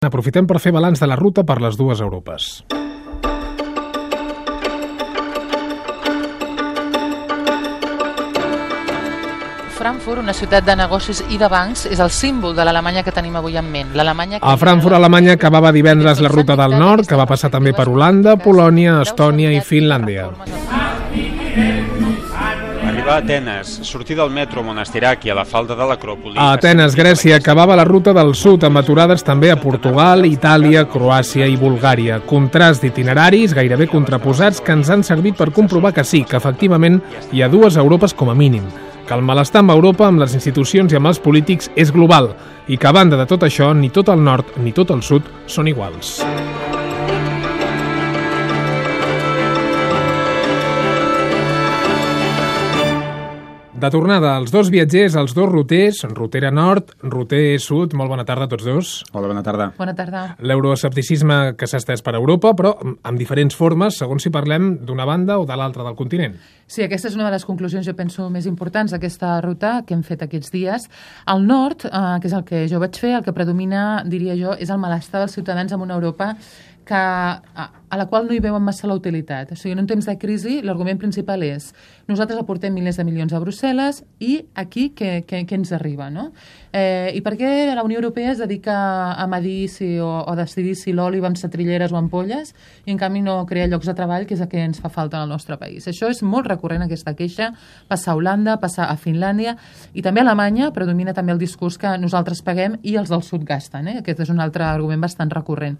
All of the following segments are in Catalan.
Aprofitem per fer balanç de la ruta per les dues Europes. Frankfurt, una ciutat de negocis i de bancs, és el símbol de l'Alemanya que tenim avui en ment. L'Alemanya A Frankfurt, Alemanya, acabava divendres la ruta del nord, que va passar també per Holanda, Polònia, Estònia i Finlàndia. Arribar a Atenes, sortir del metro Monastiraki a la falda de l'Acròpoli... A Atenes, Grècia, acabava la ruta del sud, amb aturades també a Portugal, Itàlia, Croàcia i Bulgària. Contrast d'itineraris gairebé contraposats que ens han servit per comprovar que sí, que efectivament hi ha dues Europes com a mínim que el malestar amb Europa, amb les institucions i amb els polítics és global i que a banda de tot això, ni tot el nord ni tot el sud són iguals. De tornada, els dos viatgers, els dos ruters, rutera nord, ruter sud, molt bona tarda a tots dos. Hola, bona tarda. Bona tarda. L'euroescepticisme que s'ha estès per Europa, però amb diferents formes, segons si parlem d'una banda o de l'altra del continent. Sí, aquesta és una de les conclusions, jo penso, més importants d'aquesta ruta que hem fet aquests dies. Al nord, eh, que és el que jo vaig fer, el que predomina, diria jo, és el malestar dels ciutadans en una Europa que, a, a la qual no hi veuen massa la utilitat. O sigui, en un temps de crisi, l'argument principal és nosaltres aportem milers de milions a Brussel·les i aquí què, què, què ens arriba, no? Eh, I per què la Unió Europea es dedica a medir si, o, o decidir si l'oli va amb cetrilleres o ampolles i en canvi no crea llocs de treball, que és el que ens fa falta al nostre país. Això és molt recurrent, aquesta queixa, passar a Holanda, passar a Finlàndia i també a Alemanya predomina també el discurs que nosaltres paguem i els del sud gasten. Eh? Aquest és un altre argument bastant recurrent.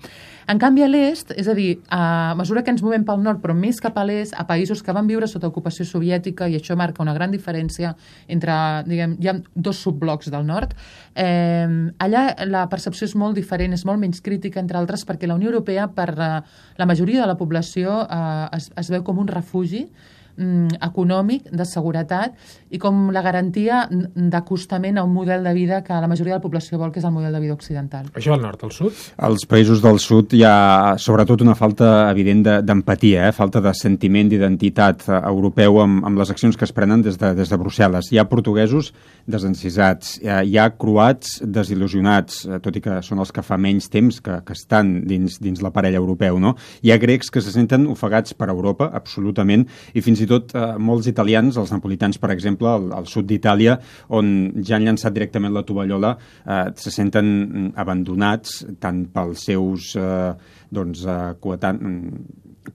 En canvi, a l'est, és a dir, a mesura que ens movem pel nord, però més cap a l'est, a països que van viure sota ocupació soviètica, i això marca una gran diferència entre, diguem, hi ha dos subblocs del nord, eh, allà la percepció és molt diferent, és molt menys crítica, entre altres, perquè la Unió Europea, per eh, la majoria de la població, eh, es, es veu com un refugi, econòmic, de seguretat i com la garantia d'acostament a un model de vida que la majoria de la població vol, que és el model de vida occidental. Això al nord, al sud? Als països del sud hi ha sobretot una falta evident d'empatia, eh? falta de sentiment d'identitat eh, europeu amb, amb les accions que es prenen des de, des de Brussel·les. Hi ha portuguesos desencisats, hi ha, hi ha croats desil·lusionats, eh, tot i que són els que fa menys temps que, que estan dins, dins l'aparell europeu. No? Hi ha grecs que se senten ofegats per Europa, absolutament, i fins i tot eh, molts italians, els napolitans, per exemple, al, al sud d'Itàlia, on ja han llançat directament la tovallola, eh, se senten abandonats tant pels seus eh, doncs, eh, coetan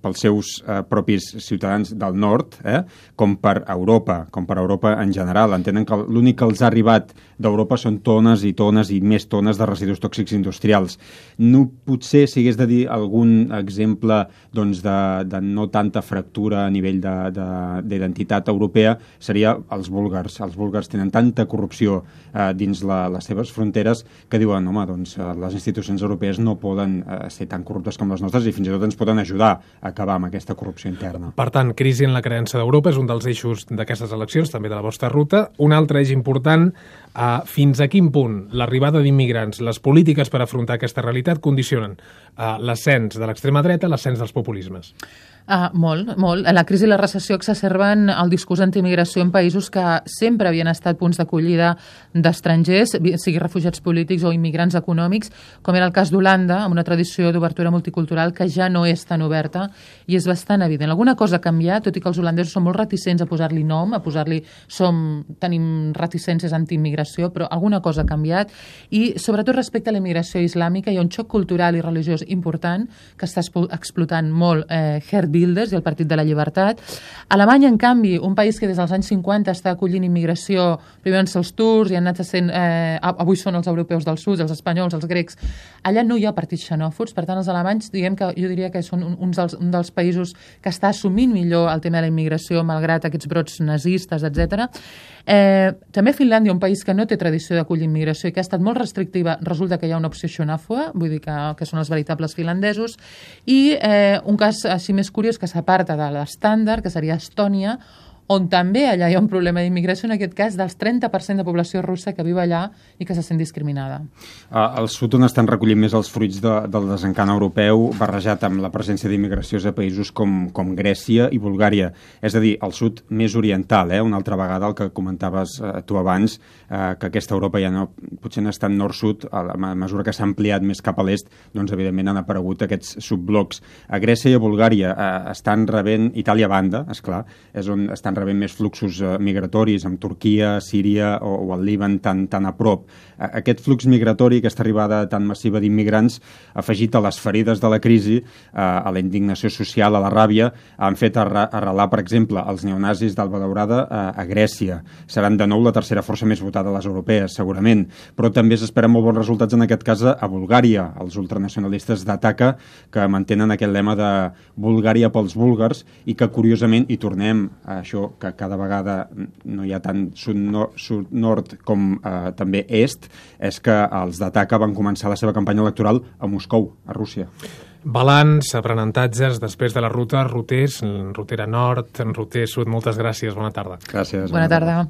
pels seus eh, propis ciutadans del nord, eh, com per Europa, com per Europa en general. Entenen que l'únic que els ha arribat d'Europa són tones i tones i més tones de residus tòxics industrials. No potser, si hagués de dir algun exemple doncs, de, de no tanta fractura a nivell d'identitat europea, seria els búlgars. Els búlgars tenen tanta corrupció eh, dins la, les seves fronteres que diuen, home, doncs, eh, les institucions europees no poden eh, ser tan corruptes com les nostres i fins i tot ens poden ajudar acabar amb aquesta corrupció interna. Per tant, crisi en la creença d'Europa és un dels eixos d'aquestes eleccions, també de la vostra ruta. Un altre eix important, eh, fins a quin punt l'arribada d'immigrants, les polítiques per afrontar aquesta realitat condicionen eh, l'ascens de l'extrema dreta, l'ascens dels populismes? Ah, molt, molt. La crisi i la recessió exacerben el discurs antiimigració en països que sempre havien estat punts d'acollida d'estrangers, sigui refugiats polítics o immigrants econòmics, com era el cas d'Holanda, amb una tradició d'obertura multicultural que ja no és tan oberta i és bastant evident. Alguna cosa ha canviat, tot i que els holandesos són molt reticents a posar-li nom, a posar-li... Som, tenim reticències antiimmigració, però alguna cosa ha canviat i, sobretot respecte a la immigració islàmica, hi ha un xoc cultural i religiós important que està explotant molt eh, Gerd Wilders i el Partit de la Llibertat. Alemanya, en canvi, un país que des dels anys 50 està acollint immigració, primer van ser els turcs i han anat sent, eh, avui són els europeus del sud, els espanyols, els grecs, allà no hi ha partits xenòfobs, per tant els alemanys, diguem que jo diria que són uns dels, un dels països que està assumint millor el tema de la immigració malgrat aquests brots nazistes, etc. Eh, també Finlàndia, un país que no té tradició d'acollir immigració i que ha estat molt restrictiva, resulta que hi ha una opció xenòfoba, vull dir que, que són els veritables finlandesos, i eh, un cas així més curiós que s'aparta de l'estàndard, que seria Estònia, on també allà hi ha un problema d'immigració, en aquest cas dels 30% de població russa que viu allà i que se sent discriminada. Al sud on estan recollint més els fruits de, del desencant europeu, barrejat amb la presència d'immigracions a països com, com Grècia i Bulgària. És a dir, el sud més oriental, eh? una altra vegada el que comentaves eh, tu abans, eh, que aquesta Europa ja no, potser no està nord-sud, a la mesura que s'ha ampliat més cap a l'est, doncs evidentment han aparegut aquests subblocs. A Grècia i a Bulgària eh, estan rebent, Itàlia banda, és clar, és on estan rebent més fluxos eh, migratoris, amb Turquia, Síria o, o el Líban tan, tan a prop. Aquest flux migratori, aquesta arribada tan massiva d'immigrants, afegit a les ferides de la crisi, eh, a la indignació social, a la ràbia, han fet arrelar, per exemple, els neonazis d'Alba Daurada eh, a Grècia. Seran de nou la tercera força més votada a les europees, segurament, però també s'esperen molt bons resultats en aquest cas a Bulgària, els ultranacionalistes d'Ataca, que mantenen aquest lema de Bulgària pels búlgars i que, curiosament, i tornem a això que cada vegada no hi ha tant sud-nord sud com eh, també est, és que els d'Ataca van començar la seva campanya electoral a Moscou, a Rússia. Balanç, aprenentatges, després de la ruta, ruters, rutera nord, ruter sud, moltes gràcies, bona tarda. Gràcies. Bona tarda.